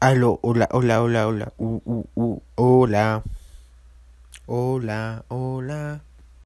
Aló, hola, hola, hola, hola, uh, uh, uh, hola, hola, hola.